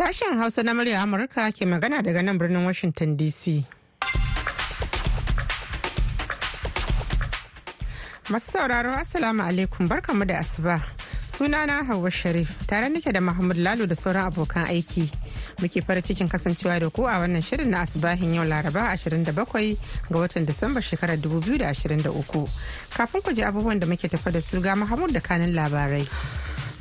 Sashen Hausa na murya Amurka ke magana daga nan birnin Washington DC. Masu sauraro Assalamu alaikum barkamu da asuba. Sunana Hauwa Sharif tare nake da Mahmud Lalo da sauran abokan aiki. Muke fara cikin kasancewa da ku a wannan shirin na asibahin yau Laraba 27 ga watan Disamba shekarar 2023. Kafin ku ji abubuwan da muke tafa da su ga Mahmud da kanin labarai.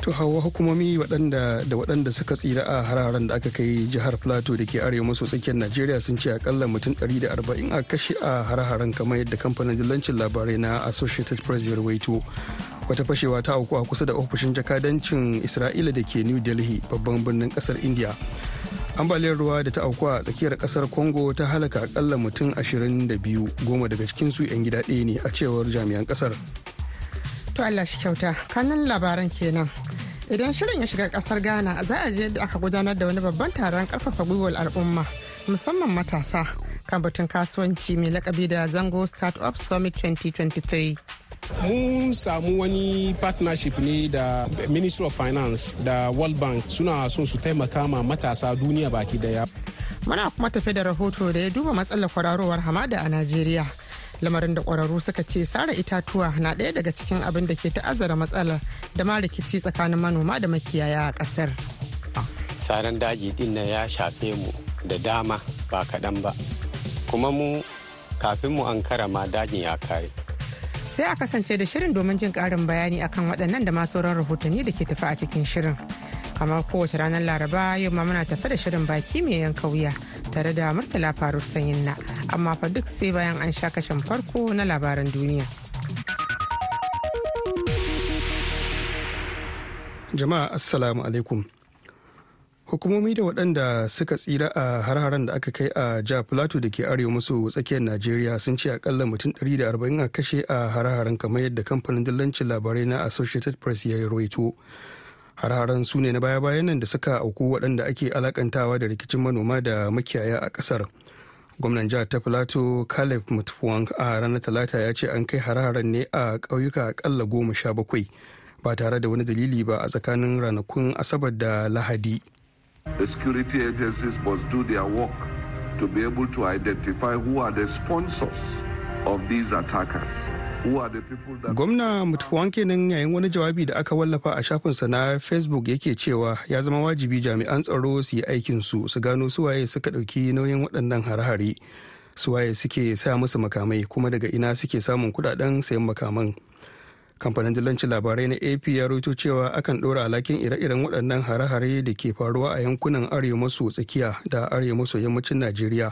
To hawa hukumomi waɗanda da waɗanda suka tsira a hararen da aka kai jihar plateau da ke arewa maso tsakiyar najeriya sun ce akalla mutum 140 a kashe a hararen kamar yadda kamfanin dillancin labarai na associated press ya rawaito wata fashewa ta auku a kusa da ofishin jakadancin isra'ila da ke new delhi babban birnin ƙasar india. Ambaliyar ruwa da ta auku a tsakiyar ƙasar congo ta halaka akalla mutum 22 goma daga cikinsu 'yan gida ɗaya ne a cewar jami'an ƙasar To Allah shi kyauta kanan labaran kenan. Idan shirin ya shiga ƙasar Ghana za a je da aka gudanar da wani babban taron ƙarfafa gwiwar al'umma musamman matasa kan batun kasuwanci mai lakabi da Zango Startup Summit 2023. mun samu wani partnership ne da ministry of finance da world bank suna son su taimaka ma matasa duniya baki ɗaya Muna kuma tafi da rahoto da ya duba matsalar kwararowar hamada a Najeriya. Lamarin da ƙwararru suka ce sare itatuwa na ɗaya daga cikin abin da ke ta'azzara matsalar da ma rikici tsakanin manoma da makiyaya a ƙasar. saran daji din ya shafe mu da dama ba kaɗan ba. Kuma mu kafin mu an ma dajin ya kare. Sai a kasance da shirin domin jin ƙarin bayani akan waɗannan da ma sauran rahotanni da ke tafi a cikin shirin. Kamar kowace ranar laraba yau ma muna tafi da shirin baki mai yanka wuya. Tare da murtala faruk sanyin na. Amma fa duk sai bayan an sha kashin farko na labaran duniya. Jama'a assalamu alaikum. Hukumomi da waɗanda suka tsira a har-haren da aka kai a ja plateau da ke arewa maso tsakiyar najeriya sun ce akalla mutum 140 a kashe a har-haren kamar yadda kamfanin dillancin labarai na associated press ya rawaito. Har-haren su ne na baya-bayan nan da suka auku waɗanda ake alakantawa da rikicin manoma da makiyaya a ƙasar. Gwamnan jihar ta plateau caleb mutfuwang a ranar talata ya ce an kai har-haren ne a ƙauyuka akalla goma sha bakwai ba tare da wani dalili ba a tsakanin ranakun asabar da lahadi. The security agencies must do their work to be able to identify who are the sponsors of these attackers. Gwamna Mutuwan kenan yayin wani jawabi da aka wallafa a shafinsa na Facebook yake cewa ya zama wajibi jami'an tsaro su yi aikinsu su gano suwaye suka ɗauki nauyin waɗannan hare-hare suwaye suke sa musu makamai kuma daga ina suke samun kuɗaɗen sayan makaman. Kamfanin dillancin labarai na AP ya rawaito cewa akan ɗora alhakin ire-iren waɗannan hare-hare da ke faruwa a yankunan arewa maso tsakiya da arewa maso yammacin Najeriya.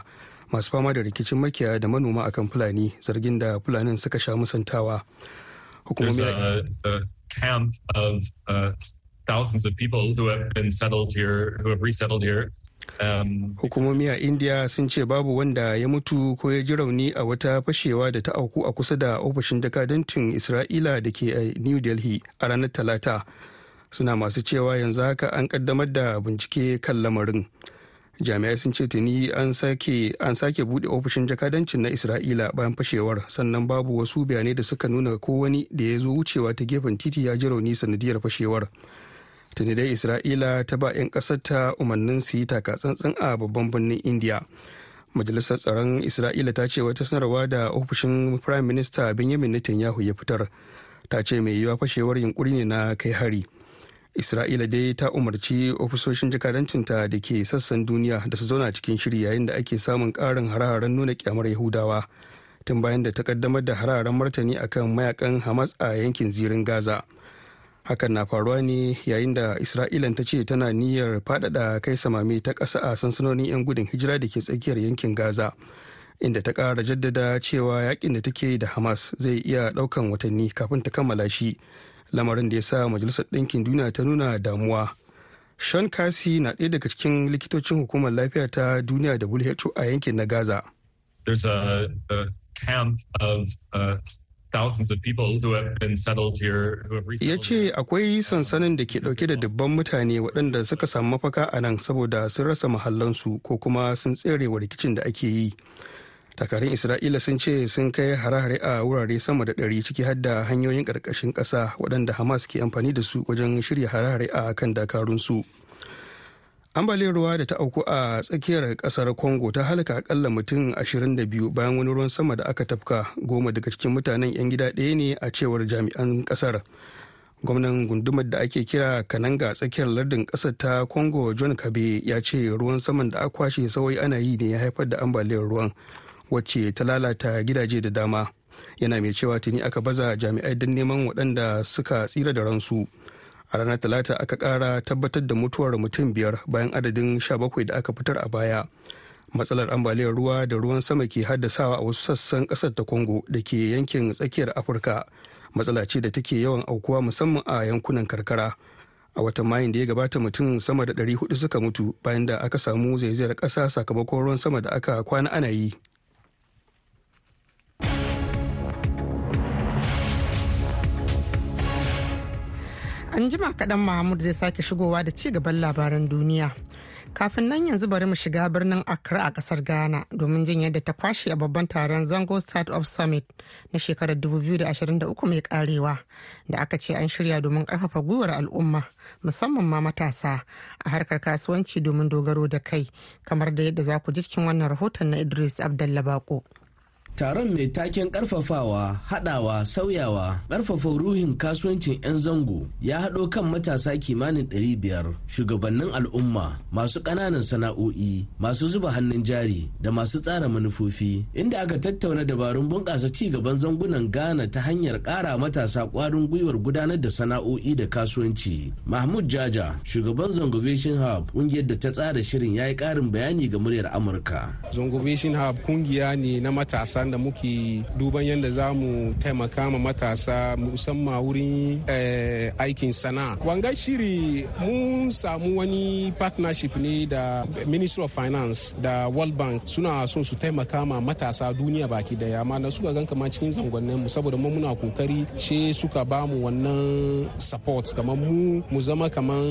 Masu fama da rikicin makiyaya da manoma akan fulani zargin da fulanin suka sha musantawa. Hukumomi camp of uh, thousands of people who have been settled here who have resettled here Um, hukumomi a india sun ce babu wanda ya mutu ko ya ji rauni a wata fashewa da ta auku a kusa da ofishin jakadancin isra'ila da ke a new delhi a ranar talata. Suna masu cewa yanzu haka an kaddamar da bincike kan lamarin. Jami'ai sun ce tuni an sake an sake buɗe ofishin jakadancin na isra'ila bayan fashewar sannan babu wasu bayanai da suka nuna ko wani da ya zo wucewa ta gefen titi ya ji rauni sanadiyar fashewar. Tuni dai isra'ila ta ba 'yan ƙasar ta umarnin su yi taka tsantsan a babban birnin india majalisar tsaron isra'ila ta ce wata sanarwa da ofishin prime minister benjamin netanyahu ya fitar ta ce mai yiwuwa fashewar yunkuri ne na kai hari. Isra'ila dai ta umarci ofisoshin jakadancinta da ke sassan duniya da su zauna cikin shiri yayin da ake samun karin hare-haren nuna kyamar yahudawa tun bayan da ta kaddamar da hare-haren martani akan mayaƙan hamas a yankin zirin gaza. Hakan na faruwa ne yayin da isra'ilan ta ce tana niyyar faɗaɗa kai samame ta ƙasa a sansanonin 'yan gudun hijira da ke tsakiyar yankin gaza inda ta ƙara jaddada cewa yaƙin da take da hamas zai iya ɗaukan watanni kafin ta kammala shi. Lamarin da ya sa majalisar ɗinkin duniya ta nuna damuwa. Sean kasi na ɗaya daga cikin likitocin hukumar lafiya ta duniya da who a yankin na gaza. There's a, a camp of uh, thousands of people who have been settled here who have ya ce akwai sansanin da ke ɗauke da dubban mutane waɗanda suka samu mafaka a nan saboda sun rasa mahallansu ko kuma sun tsere wa rikicin da ake yi. Dakarun isra'ila sun ce sun kai hare-hare a wurare sama da ɗari ciki har da hanyoyin ƙarƙashin ƙasa waɗanda hamas ke amfani da su wajen shirya hare-hare a kan dakarunsu. Ambaliyar ruwa da ta auku a tsakiyar ƙasar congo ta halaka akalla mutum 22 bayan wani ruwan sama da aka tafka goma daga cikin mutanen 'yan gida ɗaya ne a cewar jami'an ƙasar gwamnan gundumar da ake kira kananga tsakiyar lardin ƙasar ta congo john kabe ya ce ruwan saman da aka kwashe sawai ana yi ne ya haifar da ambaliyar ruwan. Wacce ta lalata gidaje da dama. Yana mai cewa tuni aka baza jami'ai don neman waɗanda suka tsira da ransu. A ranar talata aka kara tabbatar da mutuwar mutum biyar bayan adadin 17 da aka fitar a baya. Matsalar ambaliyar ruwa da ruwan sama ke haddasawa a wasu sassan ƙasar ta congo da ke yankin tsakiyar afirka. Matsala ce da take yawan aukuwa musamman a yankunan karkara. A watan mayun da ya gabata mutum sama da 400 suka mutu bayan da aka samu zaizayar ƙasa sakamakon ruwan sama da aka kwana ana yi. An jima kaɗan mahmud zai sake shigowa da ci gaban labaran duniya. Kafin nan yanzu bari mu shiga birnin accra a ƙasar ghana domin jin yadda ta kwashe a babban taron zango start up summit na shekarar 2023 mai karewa da aka ce an shirya domin ƙarfafa gwiwar al'umma musamman ma matasa a harkar kasuwanci domin dogaro da kai kamar da yadda za ku ji cikin wannan rahoton na idris abdallah bako. Taron mai taken karfafawa hadawa sauyawa ƙarfafa ruhin kasuwancin 'yan zango ya haɗo kan matasa kimanin 500 shugabannin al'umma masu ƙananan sana'o'i masu zuba hannun jari da masu tsara manufofi inda aka tattauna dabarun bunƙasa ci gaban zangunan ghana ta hanyar ƙara matasa ƙwarin gwiwar gudanar da sana'o'i da kasuwanci. Mahmud jaja shugaban zango vision hub ƙungiyar da ta tsara shirin ya yi ƙarin bayani ga muryar amurka. Zango vision hub ƙungiya ne na matasa da muke duban yadda za mu taimaka ma matasa musamman wurin aikin sana'a. Wanga shiri mun samu wani partnership ne da Ministry of Finance da World Bank suna son su taimaka ma matasa duniya baki ɗaya. Amma da suka gan kamar cikin zangonnin mu saboda mu muna ƙoƙari she suka ba mu wannan support. Kamar mu mu zama kamar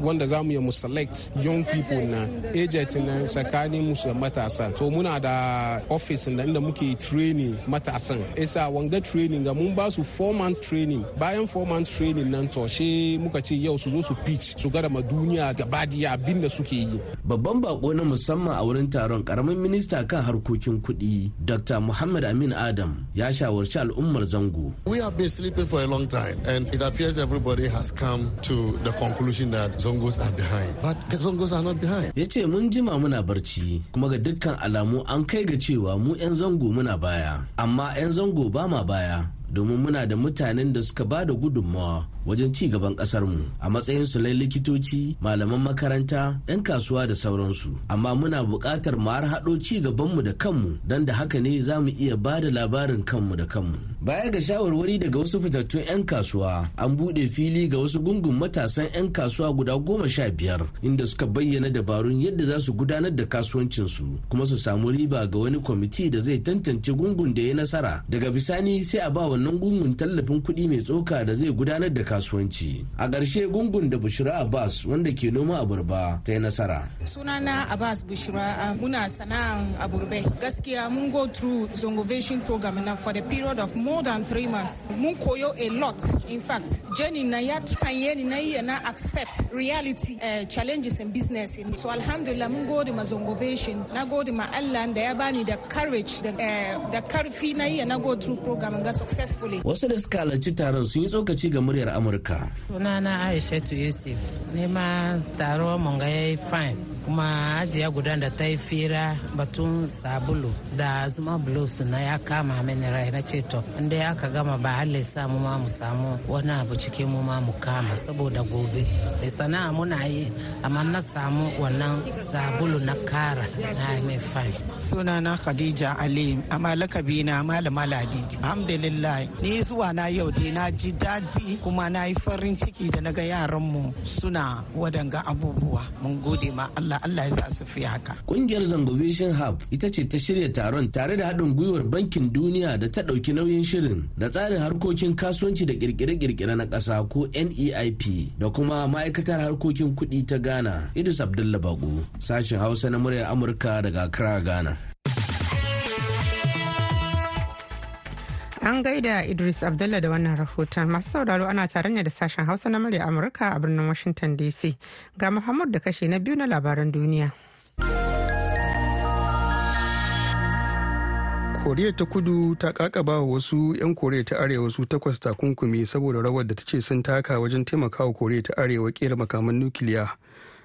wanda za mu yi mu select young people na agent na tsakanin da matasa. To muna da office da inda muke training matasan. Isa wanga training ga mun ba su four months training. Bayan four months training nan to she muka ce yau su zo su pitch su gara ma duniya gaba diya abin da suke yi. Babban bako na musamman a wurin taron ƙaramin minista kan harkokin kuɗi dr muhammad amin adam ya shawarci al'ummar zango. We have been sleeping for a long time and it appears everybody has come to the conclusion that zongos are behind. But zongos are not behind. Ya ce mun jima muna barci kuma ga dukkan alamu an kai ga cewa mu 'yan zango muna baya. Amma 'yan zango ba ma baya. Domin muna da mutanen da suka ba da gudunmawa wajen ci gaban mu a matsayin su lai likitoci malaman makaranta 'yan kasuwa da sauransu. Amma muna buƙatar mu har haɗo ci gabanmu da kanmu don da haka ne za mu iya ba da labarin kanmu da kanmu. Baya ga shawarwari daga wasu fitattun 'yan kasuwa an buɗe fili ga wasu gungun matasan 'yan kasuwa guda goma sha biyar inda suka bayyana dabarun yadda za su gudanar da kasuwancinsu kuma su samu riba ga wani kwamiti da zai tantance gungun da ya nasara. Daga bisani sai a ba wannan gungun tallafin kuɗi mai tsoka da zai gudanar da kasuwanci. A ƙarshe gungun da bushira abbas wanda ke noma aburba ta yi nasara. Sunana abbas bushira muna sana'an aburbe gaskiya mun go through zongovation program na for the period of more than three months. Mun koyo a lot. In fact jenny na ya tanye ni na iya na accept reality uh, challenges in business. So alhamdulillah mun gode ma zongovation na gode ma allah da ya bani da courage da uh, ƙarfi na iya na go through program ga successfully wasu da suka halarci taron sun yi tsokaci ga muryar amurka. Sunana aishatu yusuf. Ne ma taro mun ga yayi fine. Kuma ajiya guda da ta yi fira batun sabulu da zuma blues na ya kama mini rai. Na ce to inda ya ka gama ba halle samu ma mu samu wani abu cikin mu ma mu kama saboda gobe. Da sana'a muna yi amma na samu wannan sabulu na kara na mai fine. Sunana khadija ali amma lakabi na malama ladidi. Alhamdulillah ni zuwa na yau dai na ji daɗi kuma na yi farin ciki da na ga yaran mu suna wadanga abubuwa. Mun gode ma Allah. Allah Allah ya sa su fi haka. Kungiyar Zango Vision Hub ita ce ta shirya taron tare da haɗin gwiwar Bankin Duniya da ta ɗauki nauyin shirin da tsarin harkokin kasuwanci da kirkire-kirkire na ƙasa ko NEIP da kuma ma'aikatar harkokin kuɗi ta Ghana. Idris Abdullah Bago, sashen Hausa na muryar Amurka daga Accra, Ghana. An gaida Idris Abdullah da wannan rahoton masu sauraro ana tare ne da sashen Hausa na murya Amurka a birnin Washington DC. Ga Muhammad da kashe na biyu na labaran duniya. koriya ta kudu ta kakaba wasu 'yan koriya ta arewa su takwas takunkumi saboda rawar da ta ce sun taka wajen taimakawa koriya ta arewa kera makaman nukiliya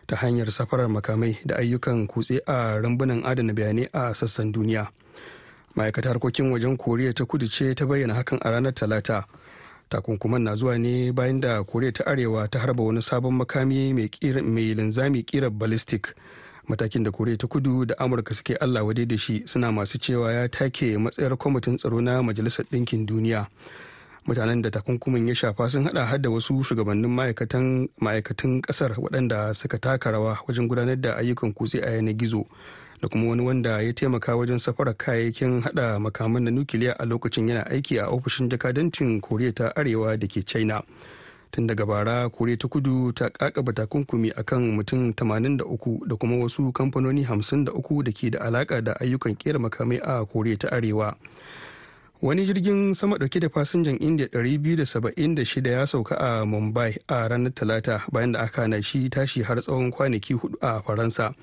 ta hanyar safarar makamai da ayyukan kutse a rambunan adana bayanai a sassan duniya ma'aikatar harkokin wajen koriya ta kudu ce ta bayyana hakan a ranar talata. Takunkuman na zuwa ne bayan da koriya ta arewa ta harba wani sabon makami mai linzami kirar ballistic. Matakin da koriya ta kudu da amurka suke allah wade da shi suna masu cewa ya take matsayar kwamitin tsaro na majalisar ɗinkin duniya. Mutanen da takunkumin ya shafa sun hada har da wasu shugabannin ma'aikatan ƙasar waɗanda suka taka rawa wajen gudanar da ayyukan kutse a yanar gizo. Da kuma wani wanda ya taimaka wajen safarar kayayyakin hada makaman na nukiliya a lokacin yana aiki a ofishin jakadancin koriya ta arewa da ke china. Tun daga bara koriya ta kudu ta kakaba takunkumi akan mutum 83 da kuma wasu kamfanoni 53 da ke da alaka da ayyukan kera makamai a koriya ta arewa. Wani jirgin sama ɗauke da fasinjan india 276 ya sauka a mumbai a ranar talata bayan da aka na shi tashi har tsawon kwanaki huɗu a faransa.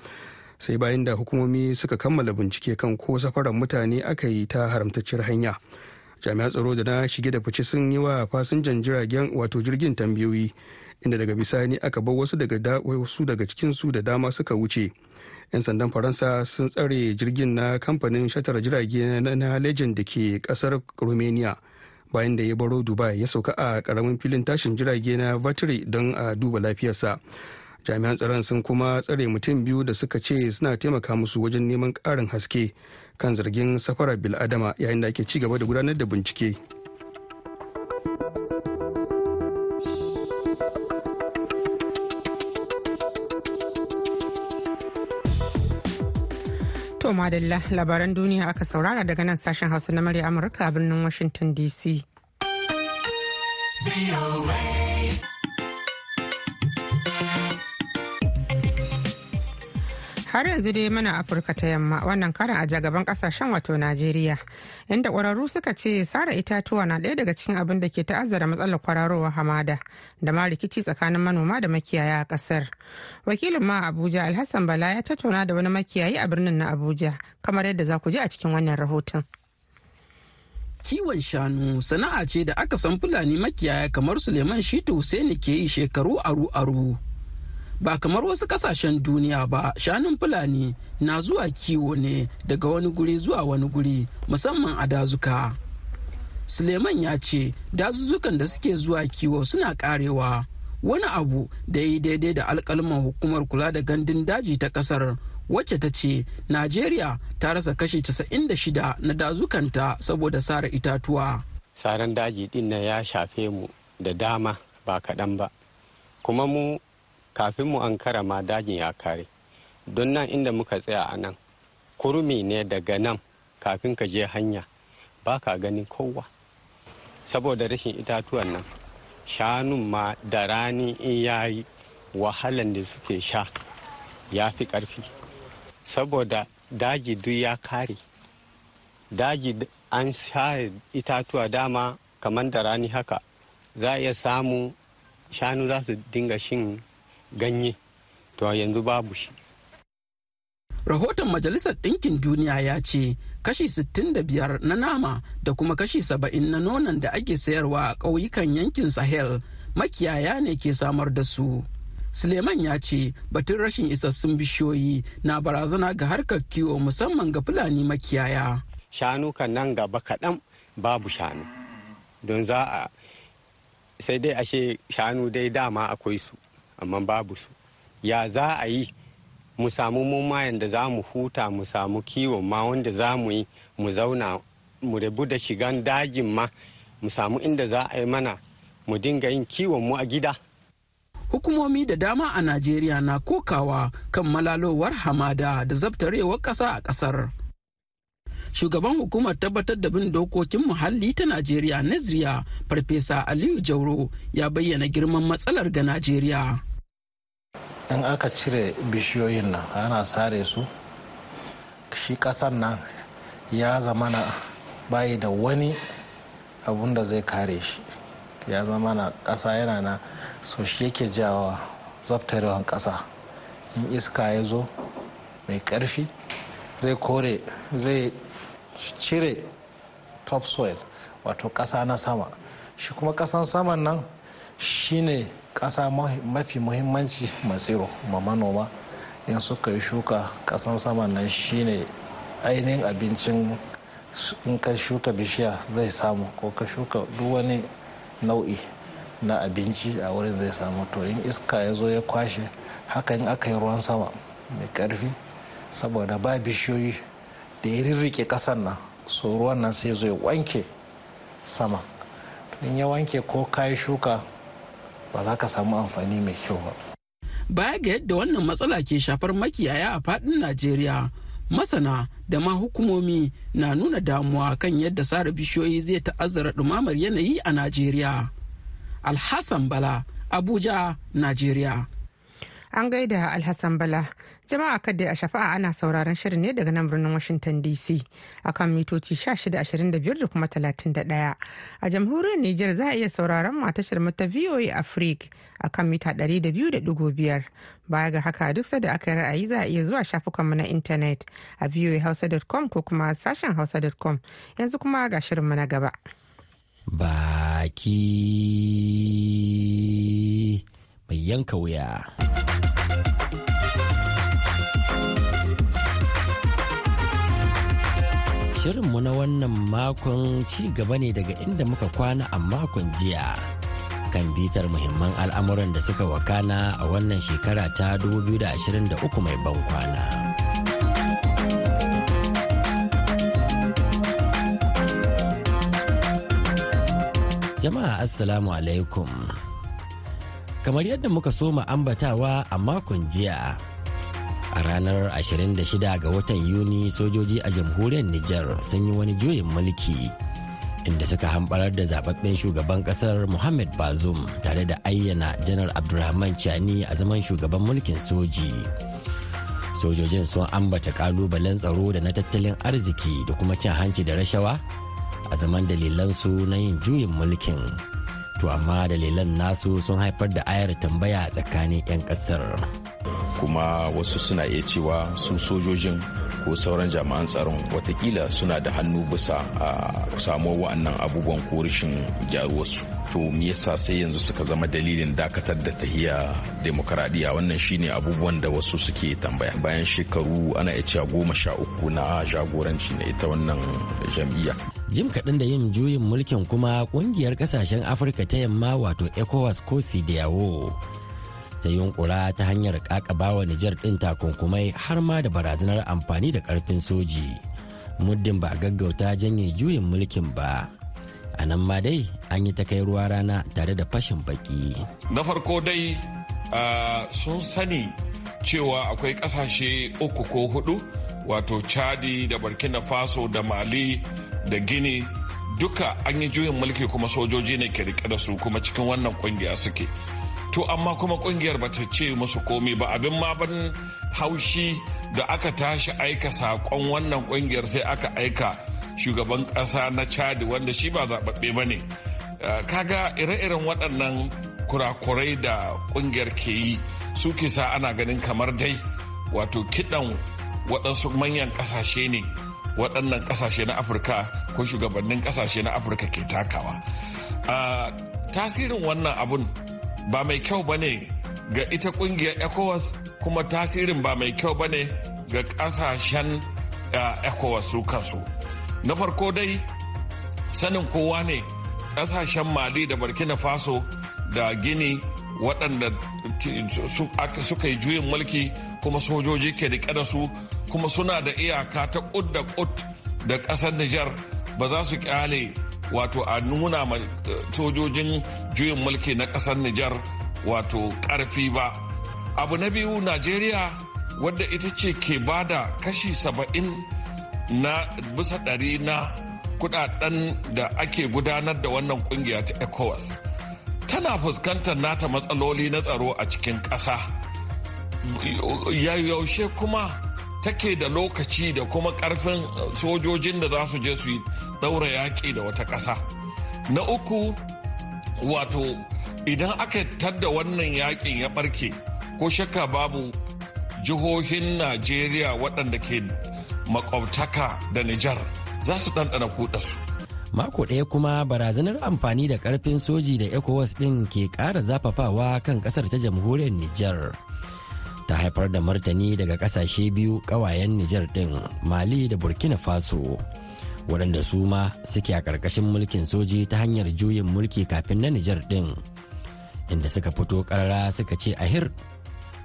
Sai bayan da hukumomi suka kammala bincike kan ko safarar mutane aka yi ta haramtacciyar hanya. Jami'an tsaro da na shige da fice sun yi wa fasinjan jiragen wato jirgin tambayoyi inda daga bisani aka bar wasu daga wasu daga cikinsu da dama suka wuce. 'yan sandan faransa sun tsare jirgin na kamfanin shatar jirage na legend da ke ƙasar romania bayan da ya baro dubai ya sauka a ƙaramin filin tashin jirage na vatiri don a duba lafiyarsa. Jami'an tsaron sun kuma tsare mutum biyu da suka ce suna taimaka musu wajen neman ƙarin haske kan zargin safarar biladama yayin da ake ci gaba da gudanar da bincike. To madalla labaran duniya aka saurara daga nan sashen hausa na murya amurka a birnin washington dc har yanzu dai mana afirka ta yamma wannan karin a jagaban ƙasashen wato najeriya inda kwararru suka ce sara itatuwa na ɗaya daga cikin abin da ke ta'azzara matsalar kwararowar hamada da ma rikici tsakanin manoma da makiyaya a ƙasar wakilin ma abuja alhassan bala ya tattauna da wani makiyayi a birnin na abuja kamar yadda za ku ji a cikin wannan rahoton. Kiwon shanu sana'a ce da aka san fulani makiyaya kamar suleiman shitu Hussaini ke yi shekaru aru-aru. Ba kamar wasu ƙasashen duniya ba. Shanun fulani na zuwa kiwo ne daga wani guri zuwa wani guri musamman a dazuka. Suleiman ya ce dazuzzukan da suke zuwa kiwo suna karewa. Wani abu da yi daidai da alkalman hukumar kula da gandun daji ta ƙasar wacce ta ce najeriya ta rasa kashi 96 na dazukanta saboda sare itatuwa. Saran daji din ya shafe mu da dama ba kaɗan ba. Kuma mu kafin mu an ma dajin ya kare. Don nan inda muka tsaya a nan kurmi ne daga nan kafin ka je hanya ba ka ganin kowa. Saboda rashin itatuwan nan shanun ma da rani in yayi wahalan da suke sha ya fi ƙarfi. Saboda daji duk ya kare. Daji an share itatuwa dama kamar da rani haka za a iya samu shanu za su dinga shin ganye. To yanzu babu shi. Rahoton majalisar ɗinkin duniya ya ce kashi 65 na nama da kuma kashi 70 na nonon da ake sayarwa a ƙauyukan yankin sahel makiyaya ne ke samar da su. Suleiman ya ce batun rashin isassun bishiyoyi na barazana ga harkar kiwo musamman ga fulani makiyaya. Shanu kan nan gaba kaɗan babu shanu. Don za a sai dai ashe shanu dai dama akwai su. Amma babu su. Ya za a yi mu samu mumayen da za mu huta mu samu kiwon ma wanda za mu yi mu zauna mu rabu da shigan dajin ma mu samu inda za a yi mana mu dinga yin kiwon mu a gida. Hukumomi da dama a najeriya na kokawa kan malalowar hamada da zabtarewar ƙasa a ƙasar. Shugaban hukumar tabbatar da bin dokokin muhalli ta najeriya naziriya farfesa aliyu jauro ya bayyana girman matsalar ga najeriya. In aka cire bishiyoyin nan ana sare su shi kasan nan ya zamana bayi da wani abun da zai kare shi. Ya zama na ƙasa yana na so shi yake jawa zabtarewan ƙasa. In iska ya zo mai ƙarfi zai kore zai cire topsoil wato ƙasa na sama. Shi kuma ƙasan saman nan shine ƙasa mafi muhimmanci matsiro ma manoma. In suka yi shuka ƙasan saman nan shine ainihin abincin in ka shuka bishiya zai samu ko ka shuka duk wani nau'i na abinci a wurin zai samu. To in iska ya zo ya kwashe hakan aka yi ruwan sama mai ƙarfi saboda ba bishiyoyi da ya rirrike kasan nan so ruwan nan sai zo ya wanke sama. In ya wanke ko kayi shuka ba za ka samu amfani mai kyau ba. Baya ga yadda wannan matsala ke shafar makiyaya a faɗin najeriya masana da ma hukumomi na nuna damuwa kan yadda sare bishiyoyi zai ta'azzara ɗumamar yanayi a najeriya. Alhassan bala abuja najeriya. An gaida alhassan bala. Jama'a kadai a shafa'a ana sauraron shirin ne daga nan birnin washington dc akan mitoci 1625 da kuma 31 a jamhuriyar niger za a iya sauraron matashar mata voa africa akan mita 200.5 baya ga haka duk sada aka yi ra'ayi za a iya zuwa shafukanmu na intanet a voahausa.com ko kuma sashen hausa.com yanzu kuma ga shirinmu na gaba. Baki mai yanka wuya. Shirinmu na wannan makon ci gaba ne daga inda muka kwana a makon jiya kan bitar muhimman al'amuran da suka wakana a wannan shekara ta 2023 mai ban kwana. Jama'a Assalamu alaikum. Kamar yadda muka soma ambatawa a makon jiya. A ranar 26 ga watan yuni sojoji a jamhuriyar Nijar sun yi wani juyin mulki inda suka hambarar da zababben shugaban ƙasar Muhammad Bazoum tare da ayyana janar Abdulrahman Chani a zaman shugaban mulkin soji. Sojojin sun ambata kalubalen tsaro da na tattalin arziki da kuma cin hanci da rashawa a zaman dalilansu na yin juyin mulkin. To amma dalilan nasu sun haifar da ayar tambaya tsakanin 'yan ƙasar. Kuma wasu suna iya cewa su sojojin ko sauran jami'an tsaron wataƙila suna da hannu bisa a samuwar wa'annan abubuwan ko rashin gyaruwarsu. To me yasa sai yanzu suka zama dalilin dakatar da tahiya demokaradiyya? Wannan shine abubuwan da wasu suke tambaya. Bayan shekaru ana iya cewa goma sha uku na jagoranci na ita wannan jam'iyya. Jim kaɗan da yin juyin mulkin kuma ƙungiyar ƙasashen afirka ta yamma wato ecowas ko yawo ta yunkura ta hanyar kakabawa Nijar ɗin takunkumai har ma da barazanar amfani da ƙarfin soji. Muddin ba a gaggauta janye juyin mulkin ba. A nan ma dai an yi ta kai ruwa rana tare da fashin baki. Na farko dai sun sani cewa akwai ƙasashe uku ko huɗu wato Chadi da Burkina Faso da Mali da Gini duka an yi juyin mulki kuma sojoji ne ke riƙe da su kuma cikin wannan ƙungiya suke. To amma kuma ƙungiyar ba ta ce musu komi ba. Abin ma ban haushi da aka tashi aika saƙon wannan ƙungiyar sai aka aika shugaban kasa na chad wanda shi ba zaɓaɓɓe ba ne. Kaga ire-iren waɗannan kurakurai da ƙungiyar ke yi su sa ana ganin kamar dai wato kiɗan waɗansu manyan ƙasashe ne waɗannan ƙasashe na afirka ko shugabannin ƙasashe na afirka ke takawa. Tasirin wannan abun ba mai kyau ba ne ga ita ƙungiyar ecowas kuma tasirin ba mai kyau ba ne ga ƙasashen ecowas su kansu. Na farko dai sanin kowa ne ƙasashen mali da burkina faso da gini waɗanda suka yi juyin mulki kuma sojoji ke da su kuma suna da iyaka ta kud da kud da ƙasar nijar ba za su ƙyale wato a nuna ma sojojin juyin mulki na ƙasar Nijar wato ƙarfi ba. Abu na biyu Najeriya wadda ita ce ke ba da kashi saba'in na bisa ɗari na kuɗaɗen da ake gudanar da wannan ƙungiya ta ECOWAS. Tana fuskantar nata matsaloli na tsaro a cikin ƙasa. Yaushe kuma take da lokaci da kuma ƙarfin sojojin da za su je su yi daura yaƙi da wata ƙasa. Na uku wato idan aka tadda wannan yaƙin ya barke ko shakka babu jihohin najeriya waɗanda ke makwabtaka da nijar za su ɗanɗana kuɗarsu. Mako ɗaya kuma barazanar amfani da ƙarfin soji da ecowas ɗin ke ƙara zafafawa kan ƙasar ta jamhuriyar nijar. Ta haifar da martani daga ƙasashe biyu ƙawayen nijar ɗin mali da burkina faso waɗanda su ma suke a ƙarƙashin mulkin soji ta hanyar juyin mulki kafin na nijar ɗin inda suka fito ƙarara suka ce ahir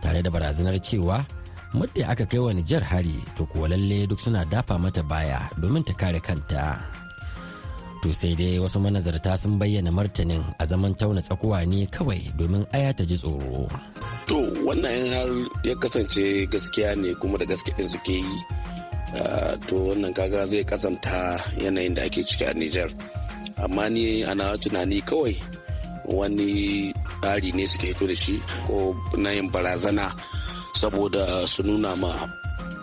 tare da barazanar cewa muddin aka kai wa nijar hari to kuwa lalle duk suna dafa mata baya domin ta kare kanta. To sai dai wasu manazarta sun bayyana martanin a zaman tauna tsakuwa ne kawai domin aya ta ji tsoro. To wannan har ya kasance gaskiya ne kuma da gaske din suke yi to wannan kaga zai kazanta yanayin da ake ciki a Nijar. Amma ni ana tunani kawai wani tsari ne suke hito da shi ko na yin barazana saboda su nuna ma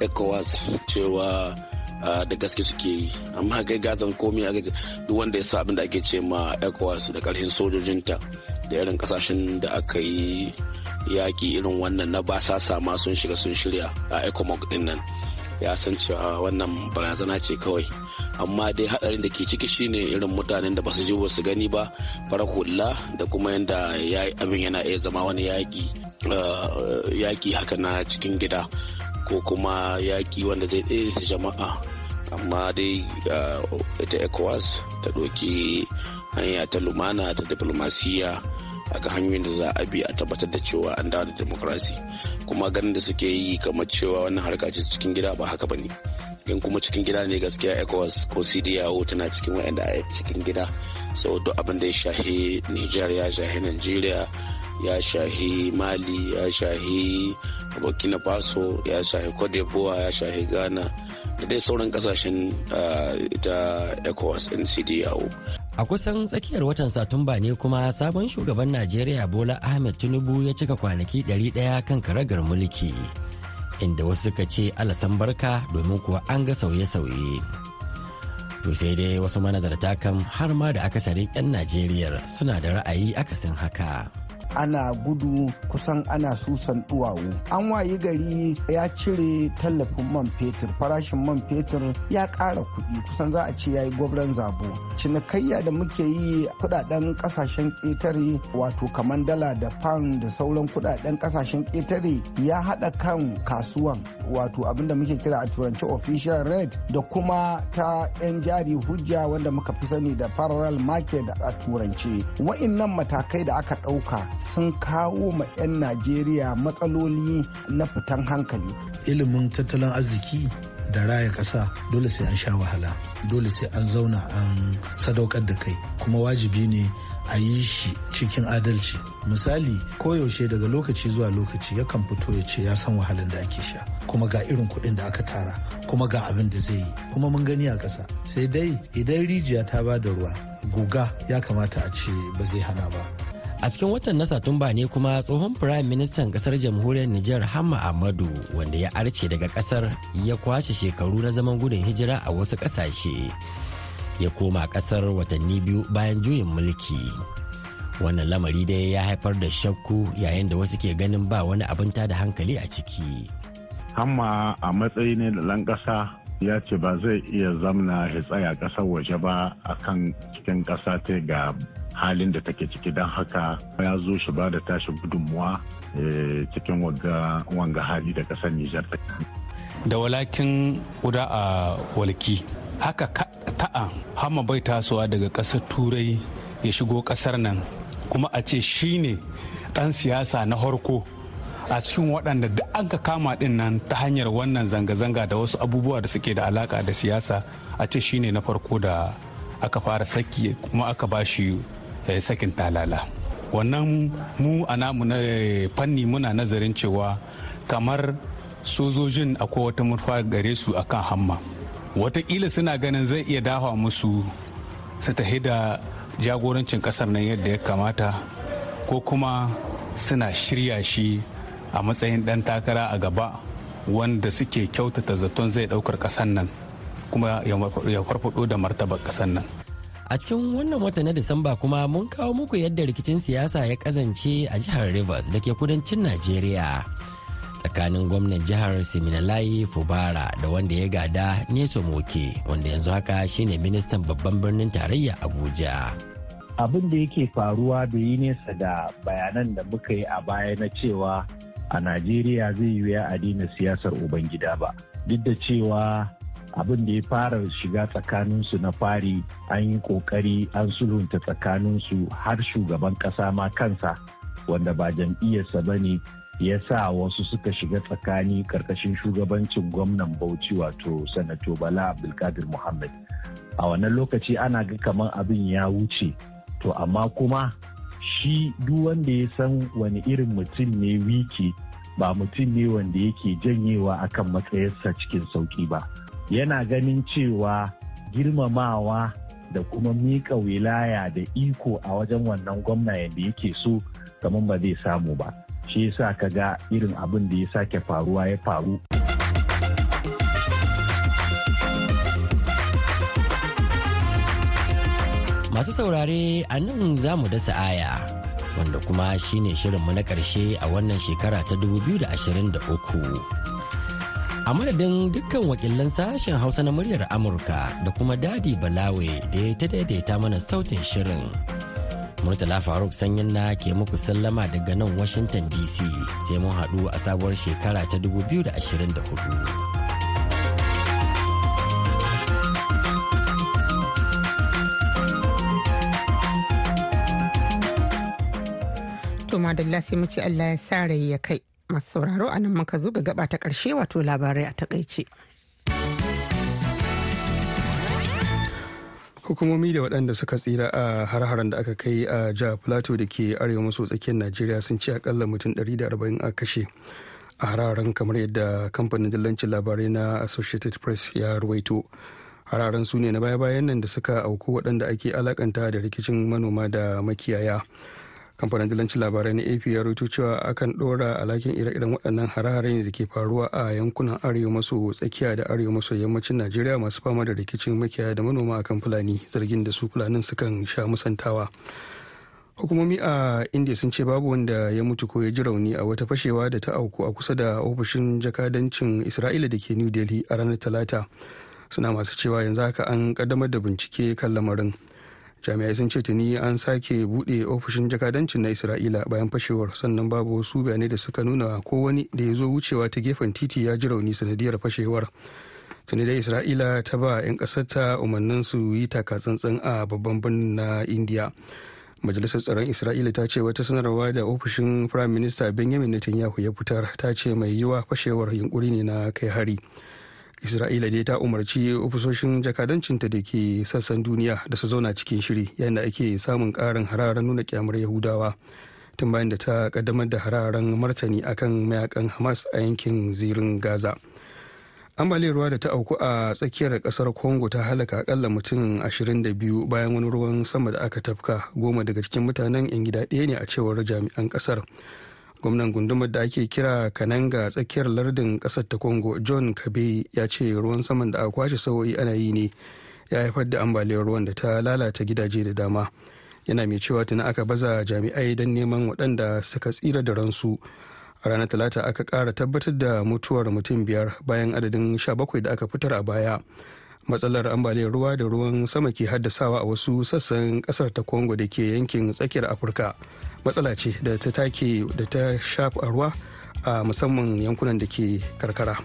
ecowas cewa da gaske suke yi. Amma kai gazan komi a duk wanda ya sa abin da ake ce ma ecowas da ƙarfin sojojinta da irin ƙasashen da aka yi yaƙi irin wannan na basasa ma sun shiga sun shirya a ecomog ɗin nan. Ya san cewa wannan barazana ce kawai. Amma dai hadarin da ke ciki shine irin mutanen da ba su ji ba su gani ba fara hula da kuma yadda abin yana iya zama wani yaƙi yaƙi haka na cikin gida. Ko kuma yaƙi wanda zai ɗaya jama'a. Amma dai ita ecowas ta ɗauki hanya ta lumana ta diplomasiya a ga hanyoyin da za a bi a tabbatar da cewa an dawo da demokrasi. Kuma ganin da suke yi kamar cewa wannan harka ce cikin gida ba haka ba ne in kuma cikin gida ne gaskiya ecowas ko cdao tana cikin wa'anda a cikin gida. So duk abin da ya shahi niger ya shahi nigeria ya shahi mali ya shahi burkina faso ya shahi cote ya shahi ghana da dai sauran ƙasashen ita ecowas din cdao a kusan tsakiyar watan satumba ne kuma sabon shugaban najeriya bola ahmed tinubu ya cika kwanaki 100 kan karagar mulki inda wasu suka ce alasan barka domin kuwa an ga sauye-sauye. To sai dai wasu manazarta kan har ma da akasarin 'yan najeriya suna da ra'ayi akasin haka. Ana gudu kusan ana susan duwawu. An wayi gari ya cire tallafin man fetur. Farashin man fetur ya ƙara kuɗi. Kusan za a ce ya yi gwabran zabo. Cinikayya da muke yi kuɗaɗen ƙasashen ƙetare wato kamar dala da pound da sauran kuɗaɗen ƙasashen ƙetare ya haɗa kan kasuwan wato abin da muke kira a turanci official rate da kuma ta 'yan jari hujja wanda muka fi sani da parallel market a turance. Wa'innan matakai da aka ɗauka sun kawo ma 'yan najeriya matsaloli na fitan hankali. Ilimin tattalin arziki da raya ƙasa dole sai an sha wahala dole sai an zauna an sadaukar da kai kuma wajibi ne a yi shi cikin adalci. Misali koyaushe daga lokaci zuwa lokaci yakan fito ya ce ya san wahalar da ake sha kuma ga irin kuɗin da aka tara kuma ga abin da zai yi kuma mun gani a ƙasa. Sai dai idan rijiya ta ba da ruwa guga ya kamata a ce ba zai hana ba. A cikin watan na satumba ne kuma tsohon firayim ministan ƙasar jamhuriyar nijar hamma ahmadu wanda ya arce daga ƙasar ya kwashe shekaru na zaman gudun hijira a wasu ƙasashe ya koma ƙasar watanni biyu bayan juyin mulki. Wannan lamari dai ya haifar da shakku yayin da wasu ke ganin ba wani abin da hankali a ciki. Hamma a matsayi ne da ɗan ƙasa ya ce ba zai iya zamna ya tsaya ƙasar waje ba akan cikin ƙasa ta ga halin da take ciki don haka ya zo shi ba da tashi gudunmuwa cikin wanga hali da ƙasar Nijar Da walakin kuda a walki haka ta'a hama bai tasowa daga ƙasar turai ya shigo ƙasar nan. Kuma a ce shi ne ɗan siyasa na harko a cikin waɗanda duk an ka kama ɗin nan ta hanyar wannan zanga-zanga da wasu abubuwa da suke da alaka da siyasa a ce shi ne na farko da aka fara saki kuma aka ba shi sakin talala. Wannan mu a namu na fanni muna nazarin cewa kamar sojojin akwai wata murfa gare su akan hamma. Watakila suna ganin zai iya dawa musu su tahi da jagorancin ƙasar nan yadda ya kamata ko kuma suna shirya shi a matsayin dan takara a gaba wanda suke kyautata zaton zai ɗaukar ƙasar nan kuma ya farfado da martabar ƙasar nan. A cikin wannan wata na Disamba kuma mun kawo muku yadda rikicin siyasa ya kazance a jihar Rivers da ke kudancin Najeriya. Tsakanin gwamnan jihar Siminalayi Fubara da wanda ya gada Neso Moke wanda yanzu haka shine ministan babban birnin tarayya Abuja. Abin da yake faruwa bai yi nesa da bayanan da muka yi a baya na cewa a Najeriya zai yi a daina siyasar Ubangida ba. Duk da cewa abin da ya fara shiga tsakaninsu na fari an yi ƙoƙari an sulhunta tsakaninsu har shugaban kasa ma kansa wanda ba jam'iyyarsa ba ne ya sa wasu suka shiga tsakani ƙarƙashin shugabancin gwamnan bauchi wato sanato bala abdulkadir muhammad. A wannan lokaci ana ga kamar abin ya wuce. To amma kuma shi duk wanda ya san wani irin mutum ne wiki ba mutum ne wanda yake janyewa akan matsayarsa cikin sauƙi ba. Yana ganin cewa girmamawa da kuma miƙa wilaya da iko a wajen wannan gwamna yadda yake so kamar ba zai samu ba. Shi yasa ka ga irin abin da ya sake faruwa ya faru. Masu saurare a nan za mu dasa aya wanda kuma shine shirinmu na ƙarshe a wannan shekara ta 2023 a madadin dukkan wakilan sashen hausa na muryar amurka da kuma daɗi balawe da ya ta daidaita mana sautin shirin murtala faruk sanyin na ke muku sallama daga nan washington dc sai mun haɗu a sabuwar shekara ta 2024 To madalla sai mu ce Allah ya sa ya kai. Masu sauraro a nan muka zo ga gaba ta ƙarshe wato labarai a taƙaice. hukumomi da waɗanda suka tsira a har-haren da aka kai a jihar plateau da ke arewa maso tsakiyar najeriya sun ce akalla mutum 140 a kashe a hararen kamar yadda kamfanin dillancin labarai na associated press ya ruwaito hararen su ne na baya-bayan nan da suka auku waɗanda ake alakanta da rikicin manoma da makiyaya kamfanin dillancin labarai na ap ya rubuto cewa akan ɗora alhakin ire-iren waɗannan harare ne da ke faruwa a yankunan arewa maso tsakiya da arewa maso yammacin najeriya masu fama da rikicin makiyaya da manoma akan fulani zargin da su fulanin sukan sha musantawa. Hukumomi a india sun ce babu wanda ya mutu ko ya ji rauni a wata fashewa da ta auku a kusa da ofishin jakadancin isra'ila da ke new delhi a ranar talata. Suna masu cewa yanzu haka an kaddamar da bincike kan lamarin. Jami'ai sun ce tuni an sake buɗe ofishin jakadancin na isra'ila bayan fashewar sannan babu wasu bayanai da suka nuna ko wani da ya zo wucewa ta gefen titi ya ji rauni sanadiyar fashewar. Tuni da isra'ila ta ba 'yan ƙasar ta umarnin su yi takatsantsan a babban birnin na india majalisar tsaron isra'ila ta ce wata sanarwa da ofishin prime minister benjamin netanyahu ya fitar ta ce mai yiwa fashewar yunkuri ne na kai hari. Isra'ila dai ta umarci ofisoshin jakadancinta da ke sassan duniya da su zauna cikin shiri yayin da ake samun karin hararen nuna kyamar yahudawa tun bayan da ta kaddamar da hararen martani akan mayaƙan hamas a yankin zirin gaza. Ambaliyar ruwa da ta auku a tsakiyar ƙasar congo ta halaka akalla mutum 22 bayan wani ruwan sama da aka tafka. Goma daga cikin mutanen 'yan gida ɗaya ne a cewar jami'an ƙasar gwamnan gundumar da ake kira kananga tsakiyar lardin ƙasar ta congo john kabe ya ce ruwan saman da aka kwashe sa'o'i ana yi ne ya haifar da ambaliyar ruwan da ta lalata gidaje da dama. Yana mai cewa tuni aka baza jami'ai don neman waɗanda suka tsira da ransu. A ranar talata aka ƙara tabbatar da mutuwar mutum biyar bayan adadin 17 da aka fitar a baya. Matsalar ambaliyar ruwa da ruwan sama ke haddasawa a wasu sassan ƙasar ta congo da ke yankin tsakiyar afirka. Matsala ce da ta take da ta shafa ruwa a musamman yankunan da ke karkara.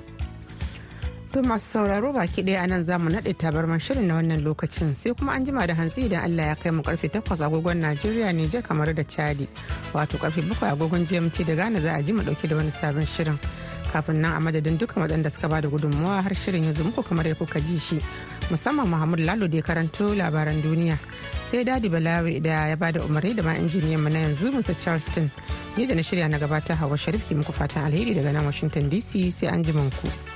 To masu sauraro baki ɗaya a nan za mu naɗe tabarman shirin na wannan lokacin sai kuma an jima da hantsi idan Allah ya kai mu ƙarfe 8 agogon Najeriya Nijar kamar da Chadi. Wato ƙarfe 7 agogon GMT da Ghana za a ji mu ɗauke da wani sabon shirin. Kafin nan a madadin dukkan waɗanda suka ba da gudunmawa har shirin ya muku kamar ya kuka ji shi musamman Muhammad Lalo da karanto labaran duniya. Sai Dadi Balawi da ya ba da umarni da ma injiniyan mu na yanzu Musa Charleston ni da na shirya na gabata Hawa Sharif ke muku fatan alheri daga nan Washington DC sai an ku.